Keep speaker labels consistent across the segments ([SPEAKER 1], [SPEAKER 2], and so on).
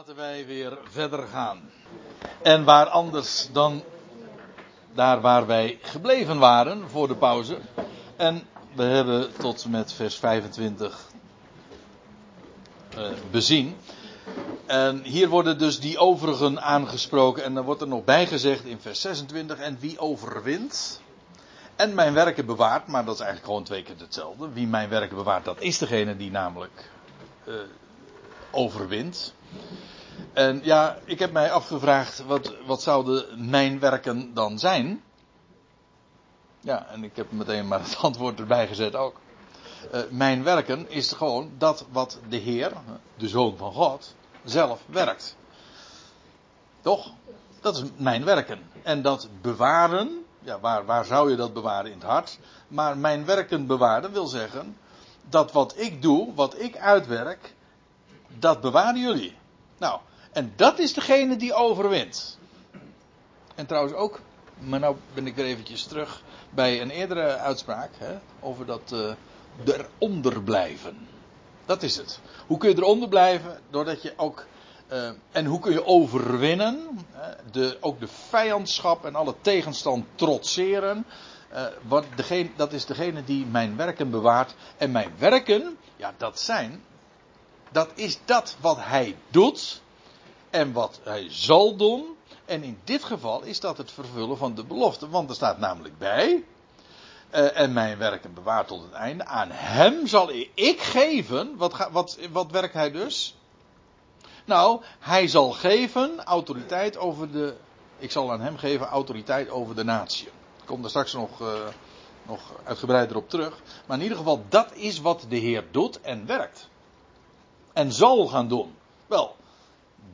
[SPEAKER 1] Laten wij weer verder gaan. En waar anders dan daar waar wij gebleven waren voor de pauze. En we hebben tot met vers 25 uh, bezien. En hier worden dus die overigen aangesproken. En dan wordt er nog bijgezegd in vers 26. En wie overwint. En mijn werken bewaart. Maar dat is eigenlijk gewoon twee keer hetzelfde. Wie mijn werken bewaart, dat is degene die namelijk uh, overwint. En ja, ik heb mij afgevraagd, wat, wat zouden mijn werken dan zijn? Ja, en ik heb meteen maar het antwoord erbij gezet ook. Uh, mijn werken is gewoon dat wat de Heer, de Zoon van God, zelf werkt. Toch? Dat is mijn werken. En dat bewaren, ja, waar, waar zou je dat bewaren? In het hart. Maar mijn werken bewaren wil zeggen dat wat ik doe, wat ik uitwerk, dat bewaren jullie. Nou, en dat is degene die overwint. En trouwens ook, maar nou ben ik weer eventjes terug bij een eerdere uitspraak hè, over dat uh, eronder blijven. Dat is het. Hoe kun je eronder blijven? Doordat je ook. Uh, en hoe kun je overwinnen? De, ook de vijandschap en alle tegenstand trotseren. Uh, wat degene, dat is degene die mijn werken bewaart. En mijn werken, ja, dat zijn. Dat is dat wat hij doet. En wat hij zal doen. En in dit geval is dat het vervullen van de belofte. Want er staat namelijk bij. Uh, en mijn werken bewaart tot het einde. Aan hem zal ik geven. Wat, ga, wat, wat werkt hij dus? Nou, hij zal geven autoriteit over de. Ik zal aan hem geven autoriteit over de natie. Ik kom daar straks nog, uh, nog uitgebreider op terug. Maar in ieder geval, dat is wat de Heer doet en werkt. En zal gaan doen. Wel,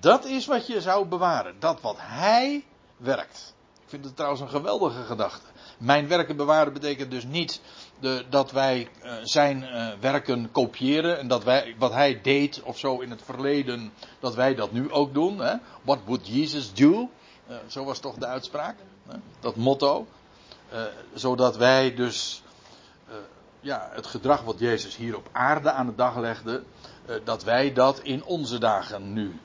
[SPEAKER 1] dat is wat je zou bewaren. Dat wat hij werkt. Ik vind het trouwens een geweldige gedachte. Mijn werken bewaren betekent dus niet de, dat wij uh, zijn uh, werken kopiëren. En dat wij wat hij deed of zo in het verleden, dat wij dat nu ook doen. Hè? What would Jesus do? Uh, zo was toch de uitspraak. Hè? Dat motto. zodat wij dus ja, het gedrag wat Jezus hier op aarde aan de dag legde, dat wij dat in onze dagen nu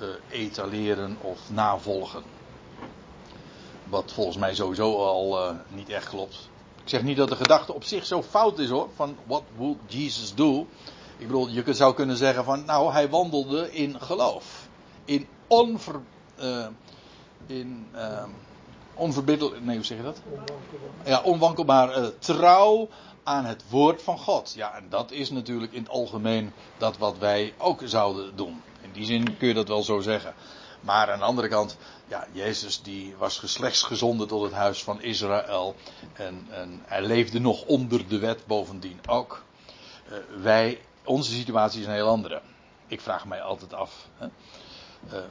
[SPEAKER 1] uh, etaleren of navolgen. Wat volgens mij sowieso al uh, niet echt klopt. Ik zeg niet dat de gedachte op zich zo fout is hoor, van what would Jesus do? Ik bedoel, je zou kunnen zeggen van, nou, hij wandelde in geloof. In onver... Uh, in onverbiddelijk... Nee, hoe zeg je dat? Onwankelbaar. Ja, onwankelbaar trouw aan het woord van God. Ja, en dat is natuurlijk in het algemeen dat wat wij ook zouden doen. In die zin kun je dat wel zo zeggen. Maar aan de andere kant, ja, Jezus die was geslechtsgezonden tot het huis van Israël. En, en hij leefde nog onder de wet bovendien ook. Uh, wij, onze situatie is een heel andere. Ik vraag mij altijd af. Hè? Uh,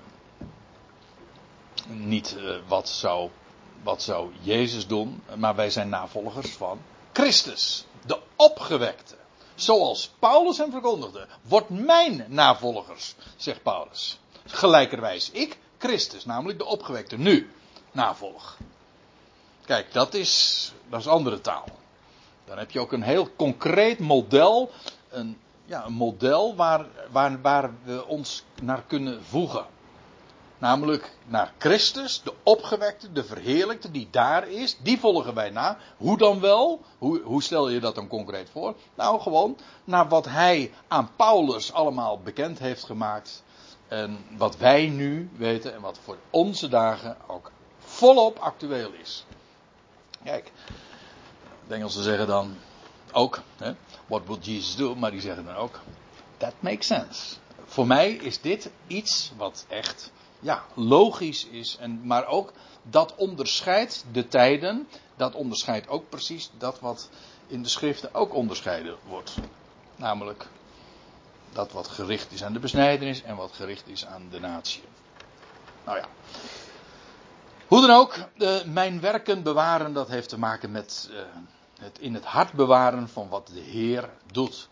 [SPEAKER 1] niet uh, wat, zou, wat zou Jezus doen, maar wij zijn navolgers van Christus, de opgewekte. Zoals Paulus hem verkondigde. Wordt mijn navolgers, zegt Paulus. Gelijkerwijs ik, Christus, namelijk de opgewekte, nu navolg. Kijk, dat is, dat is andere taal. Dan heb je ook een heel concreet model. Een, ja, een model waar, waar, waar we ons naar kunnen voegen. Namelijk naar Christus, de opgewekte, de verheerlijkte die daar is. Die volgen wij na. Hoe dan wel? Hoe, hoe stel je dat dan concreet voor? Nou, gewoon naar wat hij aan Paulus allemaal bekend heeft gemaakt. En wat wij nu weten en wat voor onze dagen ook volop actueel is. Kijk, de Engelsen zeggen dan ook, hè, what would Jesus do? Maar die zeggen dan ook, that makes sense. Voor mij is dit iets wat echt ja, logisch is. En, maar ook dat onderscheidt de tijden. Dat onderscheidt ook precies dat wat in de schriften ook onderscheiden wordt. Namelijk dat wat gericht is aan de besnijdenis en wat gericht is aan de natie. Nou ja. Hoe dan ook, uh, mijn werken bewaren, dat heeft te maken met uh, het in het hart bewaren van wat de Heer doet.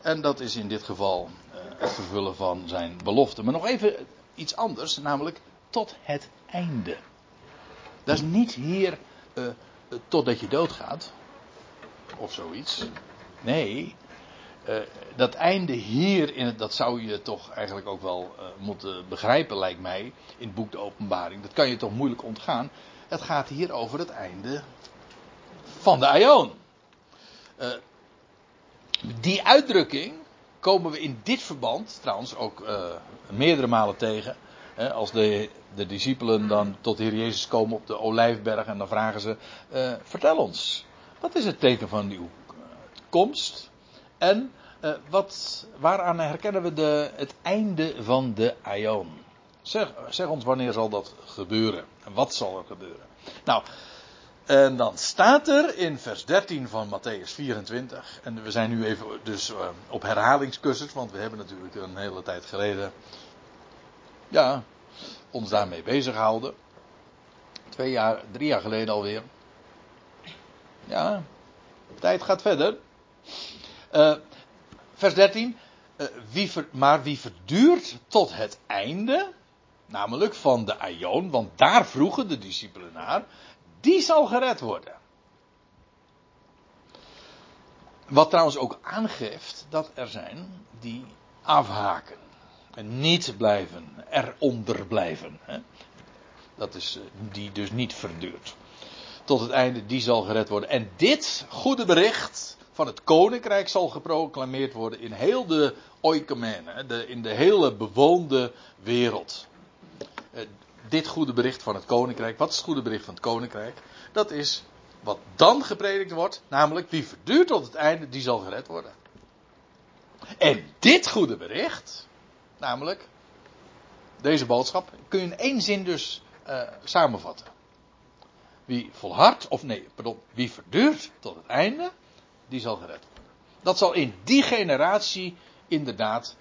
[SPEAKER 1] En dat is in dit geval uh, het vervullen van zijn belofte. Maar nog even iets anders, namelijk tot het einde. Dat is niet hier uh, totdat je doodgaat. Of zoiets. Nee, uh, dat einde hier, in het, dat zou je toch eigenlijk ook wel moeten begrijpen, lijkt mij, in het boek De Openbaring. Dat kan je toch moeilijk ontgaan. Het gaat hier over het einde van de Aion. Die uitdrukking komen we in dit verband trouwens ook meerdere malen tegen. Hè, als de, de discipelen dan tot de Heer Jezus komen op de Olijfberg en dan vragen ze: Vertel ons, wat is het teken van uw komst? En uh, wat, waaraan herkennen we de, het einde van de Aion? Zeg, zeg ons wanneer zal dat gebeuren? En wat zal er gebeuren? Nou, en dan staat er in vers 13 van Matthäus 24. En we zijn nu even dus uh, op herhalingscursus, want we hebben natuurlijk een hele tijd geleden. Ja, ons daarmee bezig gehouden. Twee jaar, drie jaar geleden alweer. Ja, de tijd gaat verder. Uh, vers 13. Uh, wie ver, maar wie verduurt tot het einde, namelijk van de Aion, want daar vroegen de discipelen naar, die zal gered worden. Wat trouwens ook aangeeft dat er zijn die afhaken. En niet blijven, eronder blijven. Hè? Dat is uh, die dus niet verduurt. Tot het einde, die zal gered worden. En dit goede bericht, van het koninkrijk zal geproclameerd worden in heel de oikumene, de, in de hele bewoonde wereld. Dit goede bericht van het koninkrijk, wat is het goede bericht van het koninkrijk? Dat is wat dan gepredikt wordt, namelijk wie verduurt tot het einde, die zal gered worden. En dit goede bericht, namelijk deze boodschap, kun je in één zin dus uh, samenvatten. Wie volhardt, of nee, pardon, wie verduurt tot het einde, die zal gered worden. Dat zal in die generatie inderdaad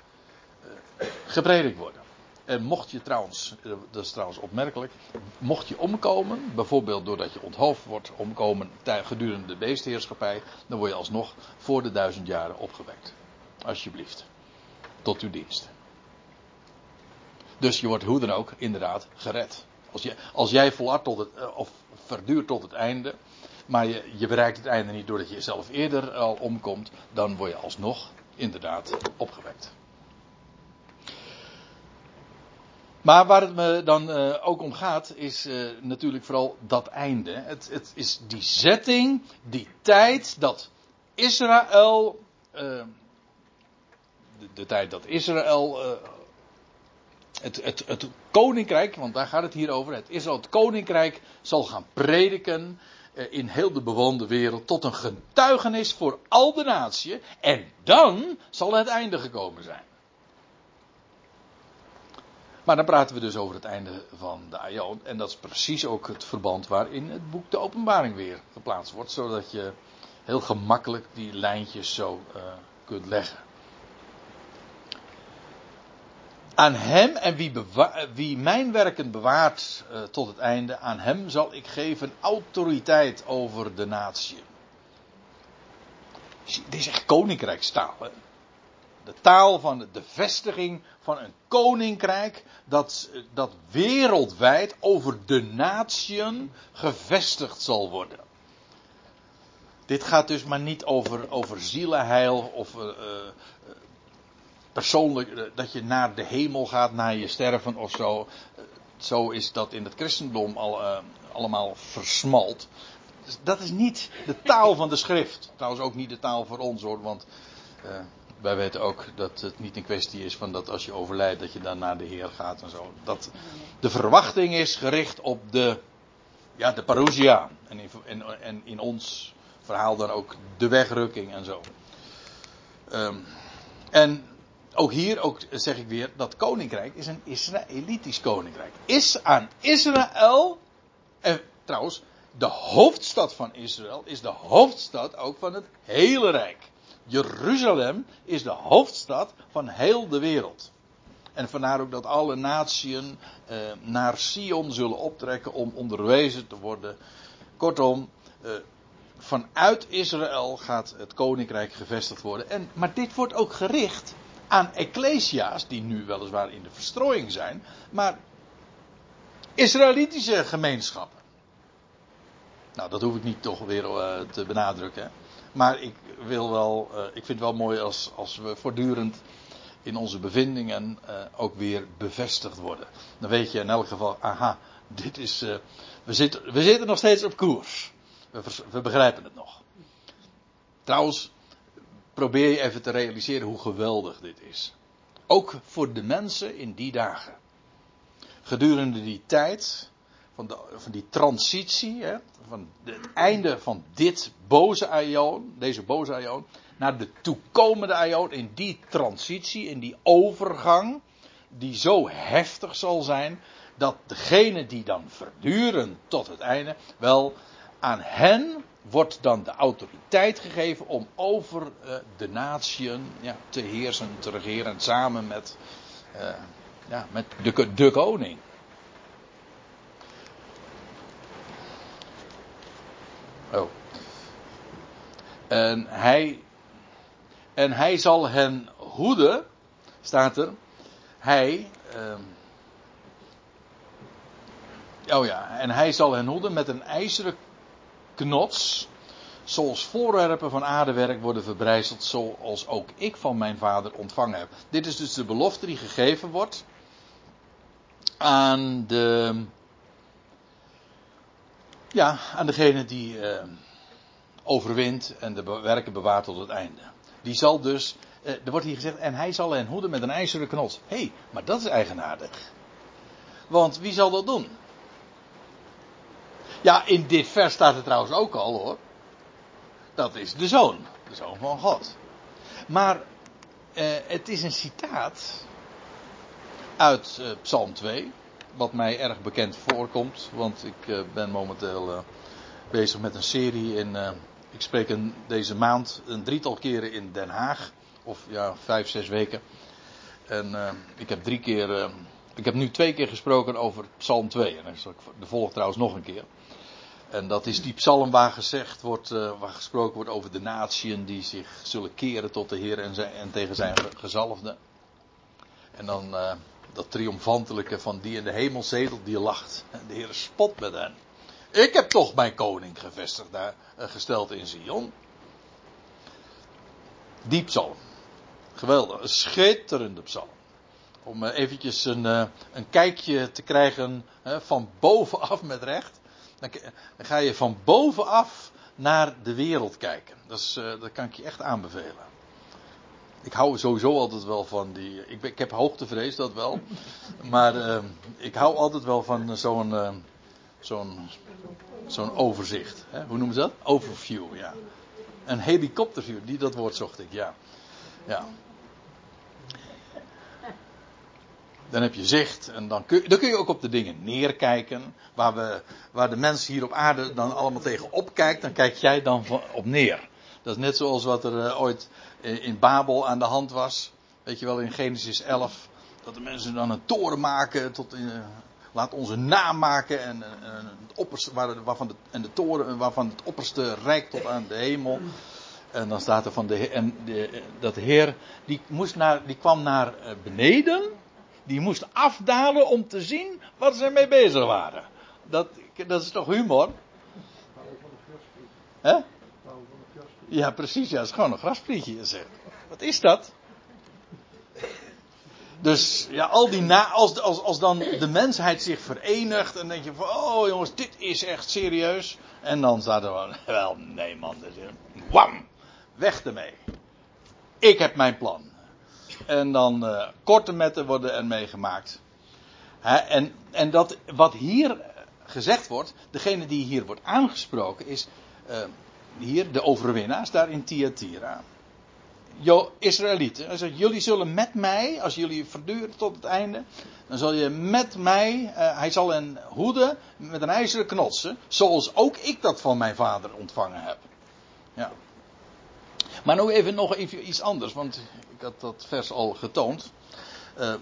[SPEAKER 1] uh, gepredikt worden. En mocht je trouwens, eh, dat is trouwens opmerkelijk, mocht je omkomen, bijvoorbeeld doordat je onthoofd wordt, omkomen gedurende de beestheerschappij, dan word je alsnog voor de duizend jaren opgewekt. Alsjeblieft. Tot uw dienst. Dus je wordt hoe dan ook inderdaad gered. Als, je, als jij volhardt tot het, eh, of verduurt tot het einde, maar je, bereikt het einde niet doordat je jezelf eerder al omkomt, dan word je alsnog inderdaad opgewekt. Maar waar het me dan uh, ook om gaat, is uh, natuurlijk vooral dat einde. Het, het, is die setting, die tijd dat Israël, de, de, tijd dat Israël, het, het, het koninkrijk, want daar gaat het hier over, het Israël, het koninkrijk zal gaan prediken in heel de bewoonde wereld tot een getuigenis voor al de natie. En dan zal het einde gekomen zijn. Maar dan praten we dus over het einde van de Aion. En dat is precies ook het verband waarin het boek de openbaring weer geplaatst wordt. Zodat je heel gemakkelijk die lijntjes zo uh, kunt leggen. Aan hem en wie, wie mijn werken bewaart uh, tot het einde, aan hem zal ik geven autoriteit over de natie. Dit is echt koninkrijkstaal. Hè? De taal van de vestiging van een koninkrijk dat, dat wereldwijd over de natieën gevestigd zal worden. Dit gaat dus maar niet over, over zielenheil of uh, persoonlijk dat je naar de hemel gaat, naar je sterven of zo. Zo is dat in het christendom al, allemaal versmalt. Dat is niet de taal van de schrift. Trouwens ook niet de taal voor ons hoor, want wij weten ook dat het niet een kwestie is van dat als je overlijdt dat je dan naar de Heer gaat en zo. Dat de verwachting is gericht op de, ja, de parousia. En in, en, en in ons verhaal dan ook de wegrukking en zo. Um, en ook hier ook zeg ik weer, dat koninkrijk is een Israëlitisch koninkrijk. Is aan Israël, en trouwens, de hoofdstad van Israël is de hoofdstad ook van het hele rijk. Jeruzalem is de hoofdstad van heel de wereld. En vandaar ook dat alle natieën eh, naar Sion zullen optrekken om onderwezen te worden. Kortom, eh, vanuit Israël gaat het koninkrijk gevestigd worden. En, maar dit wordt ook gericht aan ecclesia's, die nu weliswaar in de verstrooiing zijn, maar Israëlitische gemeenschappen. Nou, dat hoef ik niet toch weer uh, te benadrukken. Maar ik wil wel, uh, ik vind het wel mooi als, als we voortdurend in onze bevindingen uh, ook weer bevestigd worden. Dan weet je in elk geval, aha, dit is, uh, we, zitten, we zitten nog steeds op koers. We, we begrijpen het nog. Trouwens, probeer je even te realiseren hoe geweldig dit is. Ook voor de mensen in die dagen. Gedurende die tijd van, de, van die transitie, hè, van het einde van dit boze aion, deze boze aion, naar de toekomende aion, in die transitie, in die overgang, die zo heftig zal zijn, dat degene die dan verduren tot het einde, wel aan hen wordt dan de autoriteit gegeven om over uh, de natieën ja, te heersen, te regeren, samen met, uh, ja, met de, de koning. Oh. En hij, en hij zal hen hoeden, staat er. Hij, um, oh ja, en hij zal hen hoeden met een ijzeren knots, zoals voorwerpen van aardewerk worden verbrijzeld, zoals ook ik van mijn vader ontvangen heb. Dit is dus de belofte die gegeven wordt aan de, ja, aan degene die uh, overwint en de werken bewaart tot het einde. Die zal dus, uh, er wordt hier gezegd, en hij zal hen hoeden met een ijzeren knots. Hé, hey, maar dat is eigenaardig. Want wie zal dat doen? Ja, in dit vers staat het trouwens ook al hoor. Dat is de zoon, de zoon van God. Maar eh, het is een citaat uit eh, Psalm 2, wat mij erg bekend voorkomt, want ik uh, ben momenteel uh, bezig met een serie in. Uh, ik spreek een, deze maand een drietal keren in Den Haag, of ja, vijf, zes weken. En ik heb drie keer. ik heb nu twee keer gesproken over Psalm 2. En de volgende trouwens nog een keer. En dat is die psalm waar gezegd wordt, waar gesproken wordt over de natieën die zich zullen keren tot de Heer en, zijn, en tegen zijn gezalfde. En dan dat triomfantelijke van die in de hemel zetelt, die lacht. En de Heer spot met hen. Ik heb toch mijn koning gevestigd daar, uh, gesteld in Zion. Die psalm. Geweldig, een schitterende psalm. Om eventjes een, een kijkje te krijgen van bovenaf met recht. Dan, ga je van bovenaf naar de wereld kijken. Dat, is, dat kan ik je echt aanbevelen. Ik hou sowieso altijd wel van die. Ik, ik heb hoogtevrees, dat wel. Maar uh, ik hou altijd wel van zo'n. Uh, zo'n. zo'n overzicht. Hè? Hoe noemen ze dat? Overview, ja. Een helikopterview, die, dat woord zocht ik, ja. Ja. Dan heb je zicht en dan kun, dan kun je ook op de dingen neerkijken. Waar, we, waar de mensen hier op aarde dan allemaal tegen opkijkt, dan kijk jij dan op neer. Dat is net zoals wat er uh, ooit in Babel aan de hand was. Weet je wel, in Genesis 11. Dat de mensen dan een toren maken tot uh, laat onze naam maken en, het opperste, waar, waarvan de, en de toren waarvan het opperste rijk tot aan de hemel. En dan staat er van de, en de, dat Heer die, moest naar, die kwam naar eh, beneden die moest afdalen om te zien wat ze mee bezig waren. Dat, dat is toch humor? Hè? Ja, precies. Ja, het is gewoon een grasprietje. Zeg. Wat is dat? Dus ja, al die na, als, als, als dan de mensheid zich verenigt en denk je van, oh jongens, dit is echt serieus. En dan staat er wel nee man, wam, weg ermee. Ik heb mijn plan. En dan uh, korte metten worden er meegemaakt. en, en dat wat hier gezegd wordt, degene die hier wordt aangesproken is uh, hier de overwinnaars daar in Thyatira. Jo, Israëlieten. Hij zegt, jullie zullen met mij, als jullie verduren tot het einde, dan zal je met mij, uh, hij zal een hoeden met een ijzeren knotsen, zoals ook ik dat van mijn vader ontvangen heb. Ja. Maar nog even nog even iets anders, want ik had dat vers al getoond. Uh,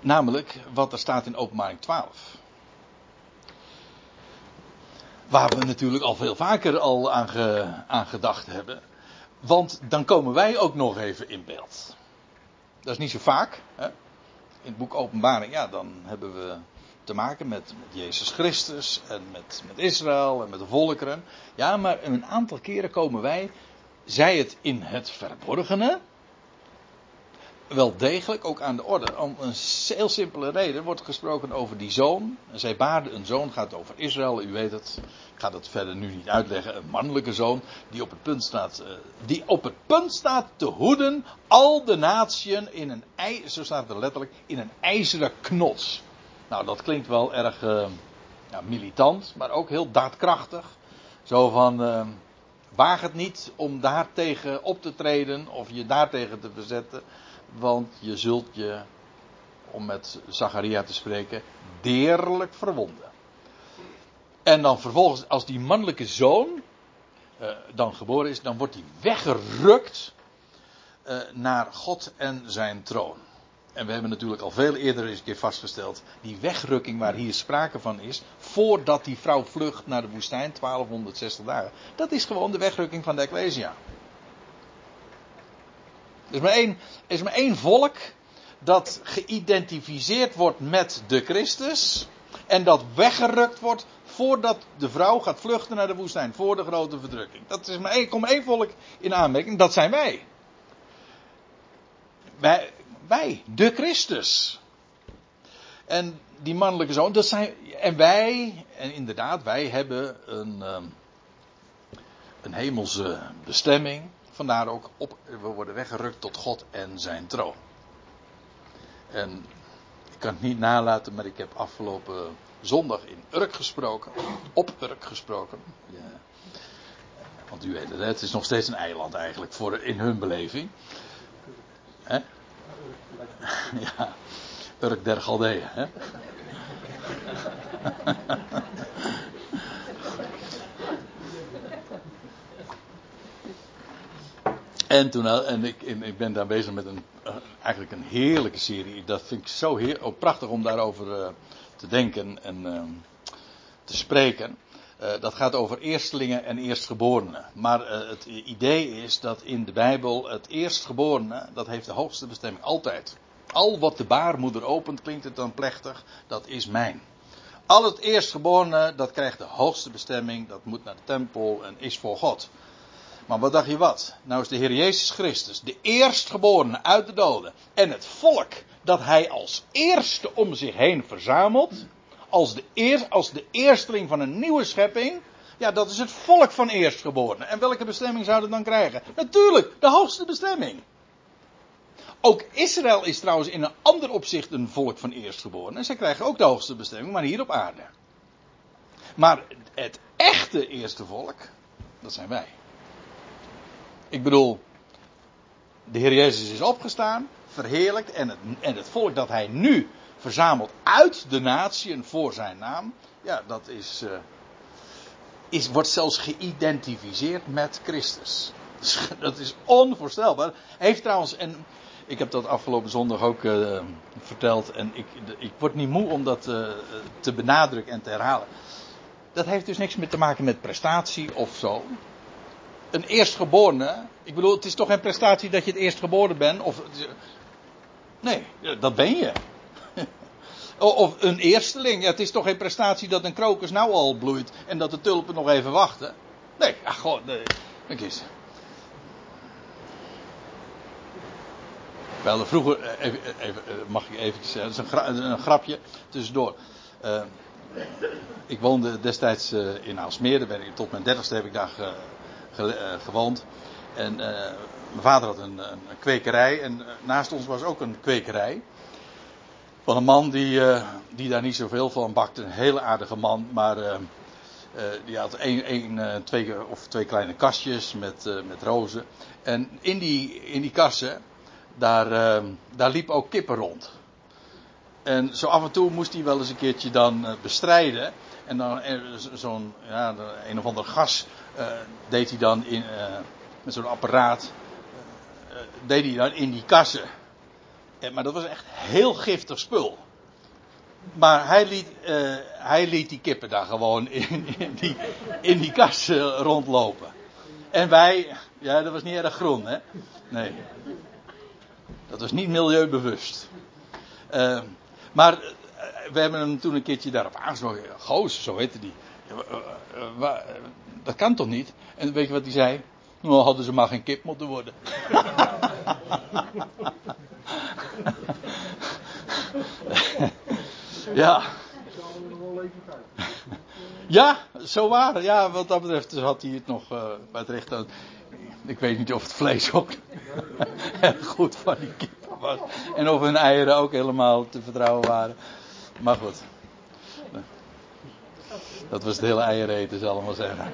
[SPEAKER 1] namelijk wat er staat in openbaring 12. Waar we natuurlijk al veel vaker al aan, aan gedacht hebben. Want dan komen wij ook nog even in beeld. Dat is niet zo vaak. Hè? In het boek Openbaring, ja, dan hebben we te maken met, met Jezus Christus en met, met Israël en met de volkeren. Ja, maar een aantal keren komen wij, zij het in het verborgene, wel degelijk ook aan de orde. Om een heel simpele reden wordt gesproken over die zoon. Zij baarden een zoon, gaat over Israël, u weet het. Ik ga dat verder nu niet uitleggen. Een mannelijke zoon die op het punt staat, uh, die op het punt staat te hoeden al de natieën in een, zo staat het letterlijk, in een ijzeren knots. Nou, dat klinkt wel erg uh, ja, militant, maar ook heel daadkrachtig. Zo van, uh, waag het niet om daartegen op te treden of je daartegen te verzetten want je zult je, om met Zacharia te spreken, deerlijk verwonden. En dan vervolgens, als die mannelijke zoon uh, dan geboren is, dan wordt hij weggerukt uh, naar God en zijn troon. En we hebben natuurlijk al veel eerder eens een keer vastgesteld, die wegrukking waar hier sprake van is, voordat die vrouw vlucht naar de woestijn, 1260 dagen, dat is gewoon de wegrukking van de Ecclesia. Er is maar één, is maar één volk dat geïdentificeerd wordt met de Christus. En dat weggerukt wordt voordat de vrouw gaat vluchten naar de woestijn. Voor de grote verdrukking. Dat is maar één, komt één volk in aanmerking. Dat zijn wij. Wij, wij de Christus. En die mannelijke zoon, dat zijn, en wij, en inderdaad, wij hebben een, ehm, een hemelse bestemming. Vandaar ook op, we worden weggerukt tot God en zijn troon. En ik kan het niet nalaten, maar ik heb afgelopen zondag in Urk gesproken. Op Urk gesproken. Ja. Want u weet het, het is nog steeds een eiland eigenlijk voor, in hun beleving. Hè? Ja, Urk der Galdeeën. Hè? En, toen, en ik, ik ben daar bezig met een, uh, eigenlijk een heerlijke serie. Dat vind ik zo heer, oh, prachtig om daarover uh, te denken en uh, te spreken. dat gaat over eerstelingen en eerstgeborenen. Maar het idee is dat in de Bijbel het eerstgeborene, dat heeft de hoogste bestemming altijd. Al wat de baarmoeder opent, klinkt het dan plechtig, dat is mijn. Al het eerstgeborene, dat krijgt de hoogste bestemming, dat moet naar de tempel en is voor God. Maar wat dacht je wat? Nou is de Heer Jezus Christus de eerstgeborene uit de doden. En het volk dat hij als eerste om zich heen verzamelt. Als de, eer, als de eersteling van een nieuwe schepping. Ja, dat is het volk van eerstgeborenen. En welke bestemming zou het dan krijgen? Natuurlijk, de hoogste bestemming. Ook Israël is trouwens in een ander opzicht een volk van eerstgeborenen. En zij krijgen ook de hoogste bestemming, maar hier op aarde. Maar het echte eerste volk, dat zijn wij. Ik bedoel, de Heer Jezus is opgestaan, verheerlijkt en het, en het volk dat hij nu verzamelt uit de natieën voor zijn naam, ja, dat is, uh, is, wordt zelfs geïdentificeerd met Christus. Dat is onvoorstelbaar. Heeft trouwens, en ik heb dat afgelopen zondag ook uh, verteld, en ik, ik word niet moe om dat uh, te benadrukken en te herhalen. Dat heeft dus niks meer te maken met prestatie of zo een eerstgeborene. Ik bedoel, het is toch geen prestatie dat je het eerstgeboren bent? Of, nee, dat ben je. Of een eersteling. Ja, het is toch geen prestatie dat een krokus nou al bloeit en dat de tulpen nog even wachten? Nee, ach, gewoon, nee. Kijk eens. Wel, vroeger, eh, even, eh, mag ik even zeggen, dat is een, een grapje tussendoor. Ik woonde destijds in Aalsmeer, daar ben ik, tot mijn dertigste heb ik daar gewoond. En uh, mijn vader had een, een kwekerij en uh, naast ons was ook een kwekerij. Van een man die, die daar niet zoveel van bakte. Een hele aardige man, maar die had een, een, twee, of twee kleine kastjes met, met rozen. En in die, in die kassen, daar, daar liep ook kippen rond. En zo af en toe moest hij wel eens een keertje dan bestrijden. En dan zo'n ja, een of ander gas uh, deed hij dan in, uh, met zo'n apparaat. Uh, deed hij dan in die kassen. En, maar dat was echt heel giftig spul. Maar hij liet, hij liet die kippen daar gewoon in, in die, in die kassen rondlopen. En wij, ja, dat was niet erg groen, hè? Nee. Dat was niet milieubewust. maar we hebben hem toen een keertje daarop aangesproken. Goos, zo heette die. Dat kan toch niet? En weet je wat hij zei? Nou, hadden ze maar geen kip moeten worden. ja. Ja, zo waar. Ja, wat dat betreft had hij het nog uh, bij het recht aan. Ik weet niet of het vlees ook goed van die kip was. En of hun eieren ook helemaal te vertrouwen waren. Maar goed. Dat was het hele eiereten, zal ik maar zeggen.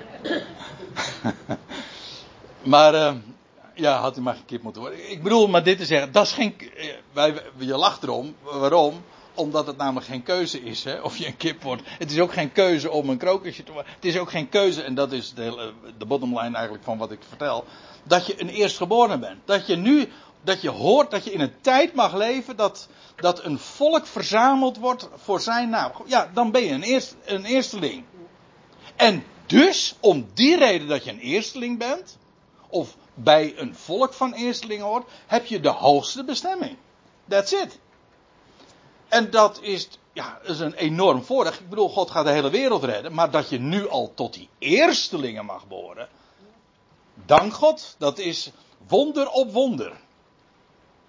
[SPEAKER 1] maar, uh, ja, had hij maar geen kip moeten worden. Ik bedoel, maar dit te zeggen, dat is geen. Eh, wij, je lacht erom. Waarom? Omdat het namelijk geen keuze is, hè, of je een kip wordt. Het is ook geen keuze om een krokusje te worden. Het is ook geen keuze, en dat is de, hele, de bottomline eigenlijk van wat ik vertel. Dat je een eerstgeboren bent. Dat je nu, dat je hoort dat je in een tijd mag leven dat, dat een volk verzameld wordt voor zijn naam. Ja, dan ben je een, eerst, eersteling. En dus, om die reden dat je een eersteling bent, of bij een volk van eerstelingen hoort, heb je de hoogste bestemming. That's it. En dat is, ja, is een enorm voordeel. Ik bedoel, God gaat de hele wereld redden, maar dat je nu al tot die eerstelingen mag behoren. Dank God, dat is wonder op wonder.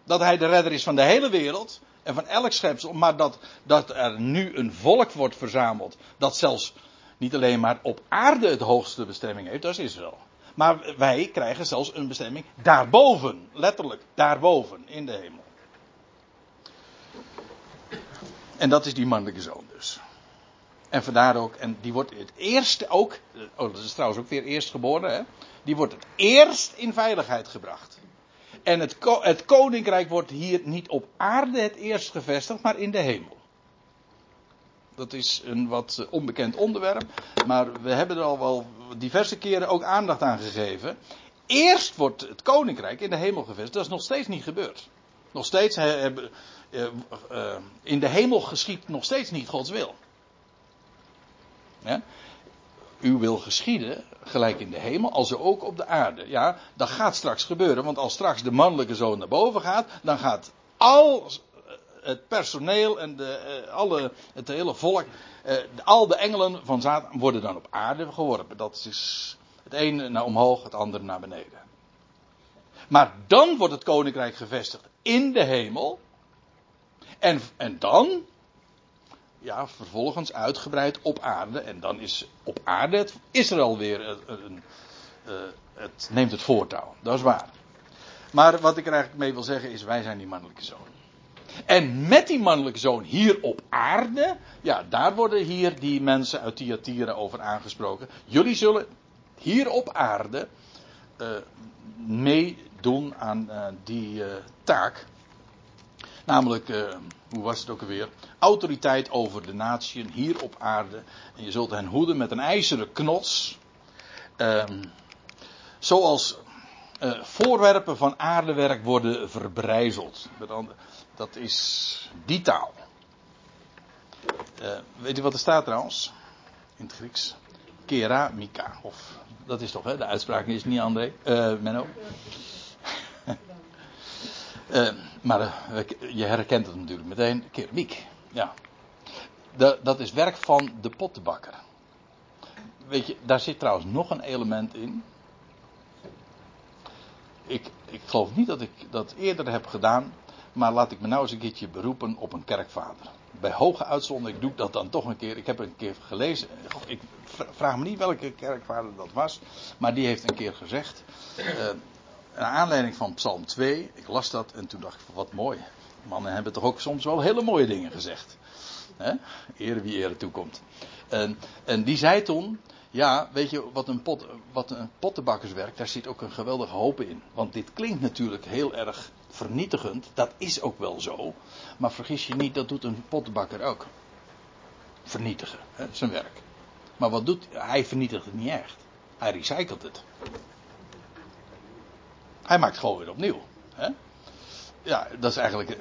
[SPEAKER 1] Dat hij de redder is van de hele wereld en van elk schepsel, maar dat, dat er nu een volk wordt verzameld, dat zelfs niet alleen maar op aarde het hoogste bestemming heeft, dat is Israël. Maar wij krijgen zelfs een bestemming daarboven, letterlijk daarboven in de hemel. En dat is die mannelijke zoon dus. En vandaar ook, en die wordt het eerste ook, oh dat is trouwens ook weer eerst geboren, hè? die wordt het eerst in veiligheid gebracht. En het, het koninkrijk wordt hier niet op aarde het eerst gevestigd, maar in de hemel. Dat is een wat onbekend onderwerp, maar we hebben er al wel diverse keren ook aandacht aan gegeven. Eerst wordt het koninkrijk in de hemel gevestigd, dat is nog steeds niet gebeurd. Nog steeds hebben, uh, uh, in de hemel geschiet nog steeds niet Gods wil. Ja? Uw wil geschieden, gelijk in de hemel, als ook op de aarde. Ja, dat gaat straks gebeuren, want als straks de mannelijke zoon naar boven gaat, dan gaat al het personeel en de, uh, alle, het hele volk, uh, al de engelen van Satan worden dan op aarde geworpen. Dat is het ene naar omhoog, het andere naar beneden. Maar dan wordt het koninkrijk gevestigd in de hemel. En, en dan, ja, vervolgens uitgebreid op aarde. En dan is op aarde het Israël weer een, uh, het neemt het voortouw. Dat is waar. Maar wat ik er eigenlijk mee wil zeggen is, wij zijn die mannelijke zoon. En met die mannelijke zoon hier op aarde, ja, daar worden hier die mensen uit Thyatira over aangesproken. Jullie zullen hier op aarde uh, meedoen aan uh, die taak. Namelijk, hoe was het ook alweer? Autoriteit over de natieën hier op aarde. En je zult hen hoeden met een ijzeren knots. Ehm, zoals voorwerpen van aardewerk worden verbrijzeld. Dat is die taal. Uh, weet u wat er staat trouwens? In het Grieks. Keramika. Of, dat is toch, hè? De uitspraak is niet André. Menno. Uh, maar je herkent het natuurlijk meteen. Keramiek. Ja. De, dat is werk van de pottenbakker. Weet je, daar zit trouwens nog een element in. Ik, ik geloof niet dat ik dat eerder heb gedaan. Maar laat ik me nou eens een keertje beroepen op een kerkvader. Bij hoge uitzondering doe ik dat dan toch een keer. Ik heb een keer gelezen. Ik vraag me niet welke kerkvader dat was. Maar die heeft een keer gezegd. Naar aanleiding van Psalm 2. Ik las dat en toen dacht ik: wat mooi. Mannen hebben toch ook soms wel hele mooie dingen gezegd. Hè? Ere wie ere toekomt. En, en die zei toen. Ja, weet je wat een, pot, wat een pottenbakkerswerk, daar zit ook een geweldige hoop in. Want dit klinkt natuurlijk heel erg vernietigend. Dat is ook wel zo. Maar vergis je niet, dat doet een pottenbakker ook. Vernietigen, zijn werk. Maar wat doet hij? Hij vernietigt het niet echt. Hij recycelt het. Hij maakt gewoon weer opnieuw. Hè? Ja, dat is eigenlijk.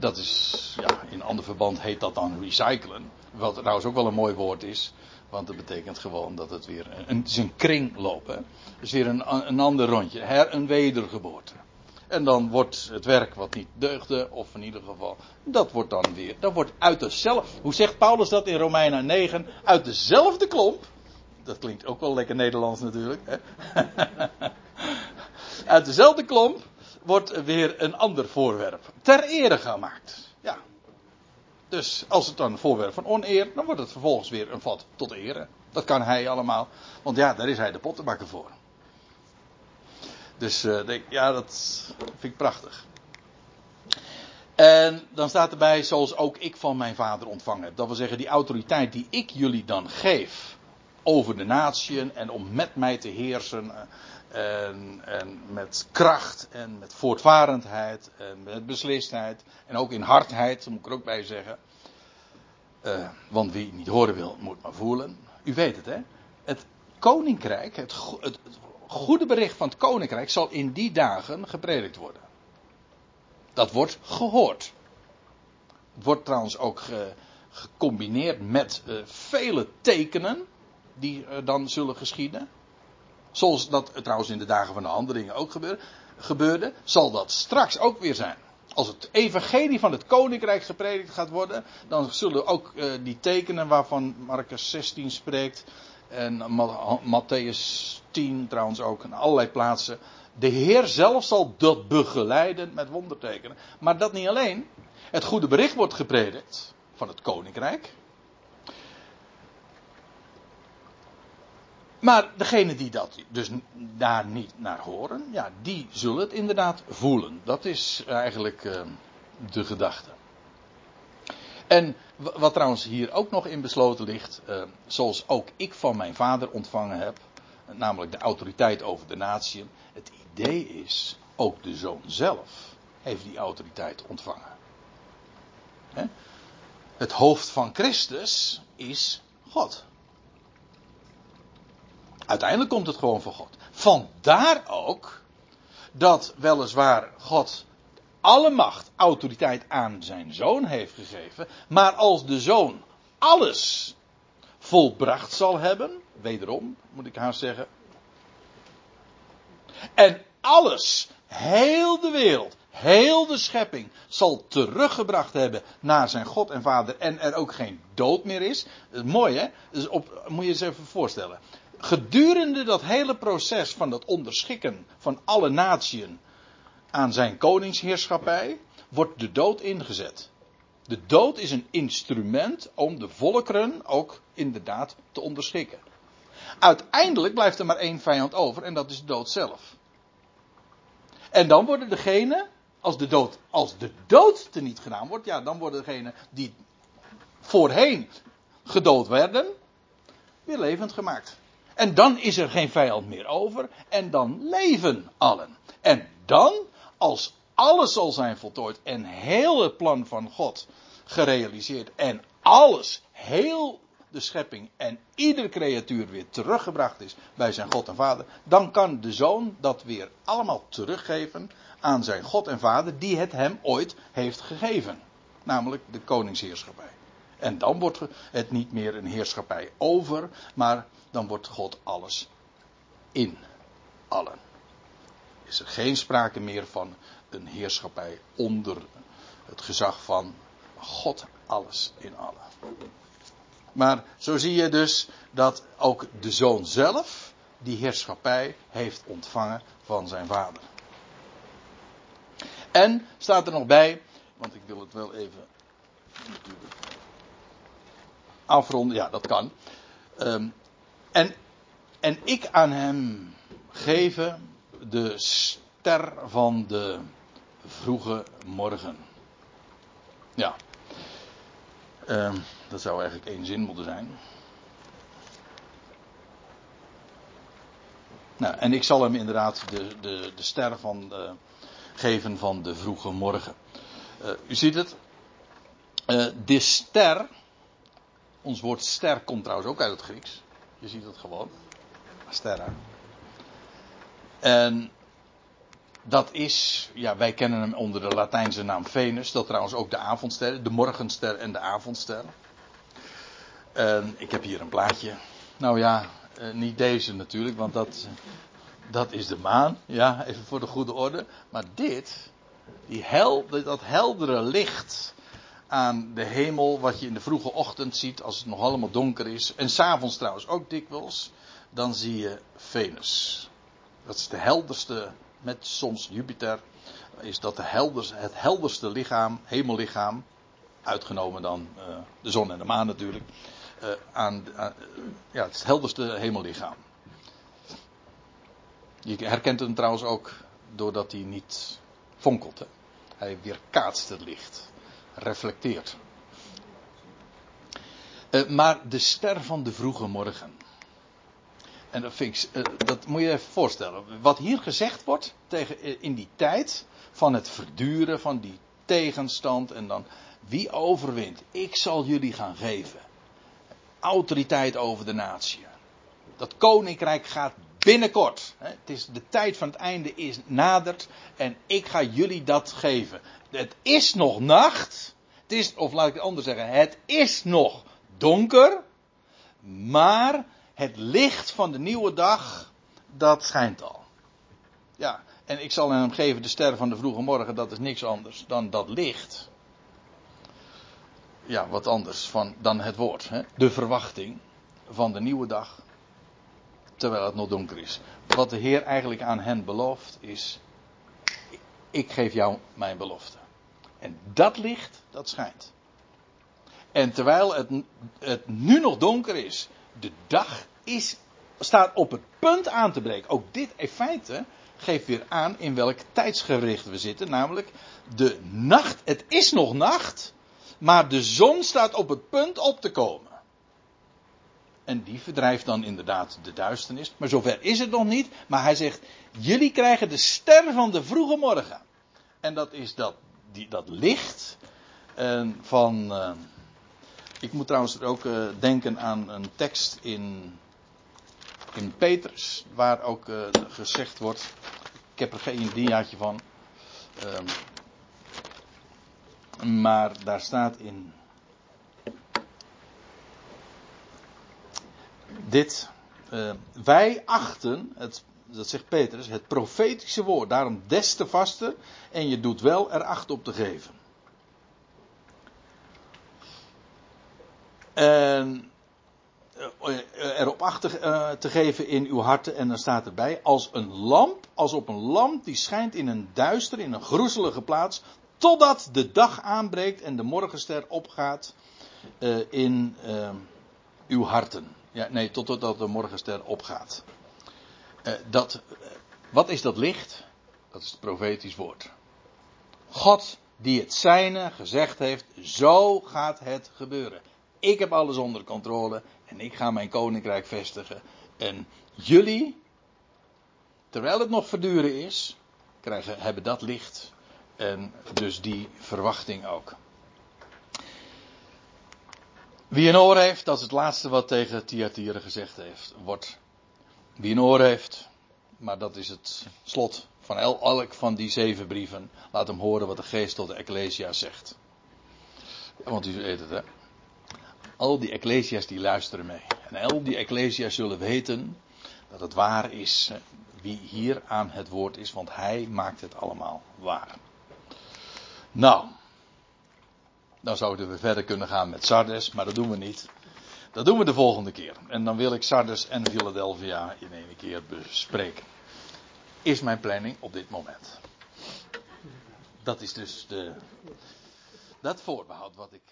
[SPEAKER 1] dat is, ja, in ander verband heet dat dan recyclen. Wat trouwens ook wel een mooi woord is. Want dat betekent gewoon dat het weer. Een, het is een kring lopen. Dus weer een, een ander rondje. Her- en wedergeboorte. En dan wordt het werk wat niet deugde, of in ieder geval, dat wordt dan weer, dat wordt uit dezelfde, hoe zegt Paulus dat in Romeinen 9, uit dezelfde klomp, dat klinkt ook wel lekker Nederlands natuurlijk, hè? uit dezelfde klomp wordt weer een ander voorwerp ter ere gemaakt. Ja. Dus als het dan een voorwerp van oneer, dan wordt het vervolgens weer een vat tot ere. Dat kan hij allemaal, want ja, daar is hij de pottenbakker voor. Dus denk, ja, dat vind ik prachtig. En dan staat erbij, zoals ook ik van mijn vader ontvangen heb. Dat wil zeggen, die autoriteit die ik jullie dan geef over de natieën en om met mij te heersen. Eh, en, en, met kracht en met voortvarendheid en met beslistheid. En ook in hardheid, moet ik er ook bij zeggen. Uh, want wie niet horen wil, moet maar voelen. U weet het, hè? Het koninkrijk, het, goede bericht van het koninkrijk zal in die dagen gepredikt worden. Dat wordt gehoord. Het wordt trouwens ook ge, gecombineerd met uh, vele tekenen die uh, dan zullen geschieden. Zoals dat trouwens in de dagen van de handelingen ook gebeurde, zal dat straks ook weer zijn. Als het evangelie van het koninkrijk gepredikt gaat worden, dan zullen ook uh, die tekenen waarvan Marcus 16 spreekt, en Matthäus 10 trouwens ook, en allerlei plaatsen. De Heer zelf zal dat begeleiden met wondertekenen. Maar dat niet alleen. Het goede bericht wordt gepredikt van het koninkrijk. Maar degenen die dat dus daar niet naar horen, ja, die zullen het inderdaad voelen. Dat is eigenlijk uh, de gedachte. En wat trouwens hier ook nog in besloten ligt, uh, zoals ook ik van mijn vader ontvangen heb, namelijk de autoriteit over de natie. Het idee is, ook de zoon zelf heeft die autoriteit ontvangen. He? Het hoofd van Christus is God. Uiteindelijk komt het gewoon van God. Vandaar ook dat weliswaar God alle macht, autoriteit aan zijn zoon heeft gegeven. Maar als de zoon alles volbracht zal hebben, wederom moet ik haar zeggen. En alles, heel de wereld, heel de schepping zal teruggebracht hebben naar zijn God en Vader en er ook geen dood meer is. Is mooi hè? Dus op, moet je eens even voorstellen. Gedurende dat hele proces van het onderschikken van alle natieën aan zijn koningsheerschappij wordt de dood ingezet. De dood is een instrument om de volkeren ook inderdaad te onderschikken. Uiteindelijk blijft er maar één vijand over en dat is de dood zelf. En dan worden degenen, als de dood, als de dood teniet gedaan wordt, ja, dan worden degenen die voorheen gedood werden, weer levend gemaakt. En dan is er geen vijand meer over en dan leven allen. En dan als alles zal zijn voltooid en heel het plan van God gerealiseerd en alles, heel de schepping en iedere creatuur weer teruggebracht is bij zijn God en Vader, dan kan de zoon dat weer allemaal teruggeven aan zijn God en Vader die het hem ooit heeft gegeven. Namelijk de koningsheerschappij. En dan wordt het niet meer een heerschappij over, maar dan wordt God alles in allen is er geen sprake meer van een heerschappij onder het gezag van God alles in allen. Maar zo zie je dus dat ook de zoon zelf die heerschappij heeft ontvangen van zijn vader. En staat er nog bij, want ik wil het wel even natuurlijk afronden, ja dat kan. Um, en, en ik aan hem geven de ster van de vroege morgen. Ja. Uh, dat zou eigenlijk één zin moeten zijn. Nou, en ik zal hem inderdaad de, de, de ster van de, geven van de vroege morgen. Uh, u ziet het. Uh, de ster. Ons woord ster komt trouwens ook uit het Grieks. Je ziet het gewoon. Sterra. En dat is, ja, wij kennen hem onder de Latijnse naam Venus. Dat trouwens ook de avondster, de morgenster en de avondster. En ik heb hier een plaatje. Nou ja, eh, niet deze natuurlijk, want dat, Dat is de maan, ja, even voor de goede orde. Maar dit, die hel, dat heldere licht aan de hemel, wat je in de vroege ochtend ziet als het nog allemaal donker is. En s'avonds trouwens ook dikwijls. Dan zie je Venus. Dat is de helderste, met soms Jupiter, is dat de het helderste lichaam, hemellichaam. Uitgenomen dan uh, de zon en de maan natuurlijk. Uh, aan, aan, ja, het helderste hemellichaam. Je herkent hem trouwens ook doordat hij niet fonkelt. Hij weerkaatst het licht reflecteert. Uh, maar de ster van de vroege morgen. En dat, uh, dat moet je even voorstellen. Wat hier gezegd wordt tegen, uh, in die tijd van het verduren van die tegenstand en dan wie overwint. Ik zal jullie gaan geven. Autoriteit over de natie. Dat koninkrijk gaat binnenkort. Het is de tijd van het einde is naderd en ik ga jullie dat geven. Het is nog nacht. Het is, of laat ik het anders zeggen, het is nog donker. Maar het licht van de nieuwe dag, dat schijnt al. Ja, en ik zal hem geven de ster van de vroege morgen, dat is niks anders dan dat licht. Ja, wat anders van, dan het woord. Hè? De verwachting van de nieuwe dag, terwijl het nog donker is. Wat de Heer eigenlijk aan hen belooft is, ik geef jou mijn belofte. En dat licht, dat schijnt. En terwijl het, het nu nog donker is, de dag is, staat op het punt aan te breken. Ook dit in feite geeft weer aan in welk tijdsgericht we zitten. Namelijk de nacht. Het is nog nacht, maar de zon staat op het punt op te komen. En die verdrijft dan inderdaad de duisternis. Maar zover is het nog niet. Maar hij zegt: Jullie krijgen de ster van de vroege morgen. En dat is dat die, dat licht uh, van. Uh, ik moet trouwens ook uh, denken aan een tekst in, in Petrus, waar ook gezegd wordt. Ik heb er geen diaatje van. Maar daar staat in. Dit. wij achten het dat zegt Petrus, het profetische woord. Daarom des te vaster. En je doet wel er acht op te geven. En eh, erop acht te, uh, te geven in uw harten. En dan staat erbij, als een lamp, als op een lamp die schijnt in een duister, in een groezelige plaats. Totdat de dag aanbreekt en de morgenster opgaat in uw harten. Ja, nee, totdat de morgenster opgaat. Uh, dat, uh, wat is dat licht? Dat is het profetisch woord. God die het zijne gezegd heeft, zo gaat het gebeuren. Ik heb alles onder controle en ik ga mijn koninkrijk vestigen. En jullie, terwijl het nog verduren is, krijgen, hebben dat licht. En dus die verwachting ook. Wie een oor heeft, dat is het laatste wat tegen Thyatira gezegd heeft, wordt wie een oor heeft, maar dat is het slot van elk van die zeven brieven. Laat hem horen wat de geest tot de Ecclesia zegt. Want u weet het, hè. Al die Ecclesia's die luisteren mee. En al die Ecclesia's zullen weten dat het waar is wie hier aan het woord is, want hij maakt het allemaal waar. Nou, dan zouden we verder kunnen gaan met Sardes, maar dat doen we niet. Dat doen we de volgende keer. En dan wil ik Sardes en Philadelphia in één keer bespreken. Is mijn planning op dit moment. Dat is dus de, dat voorbehoud wat ik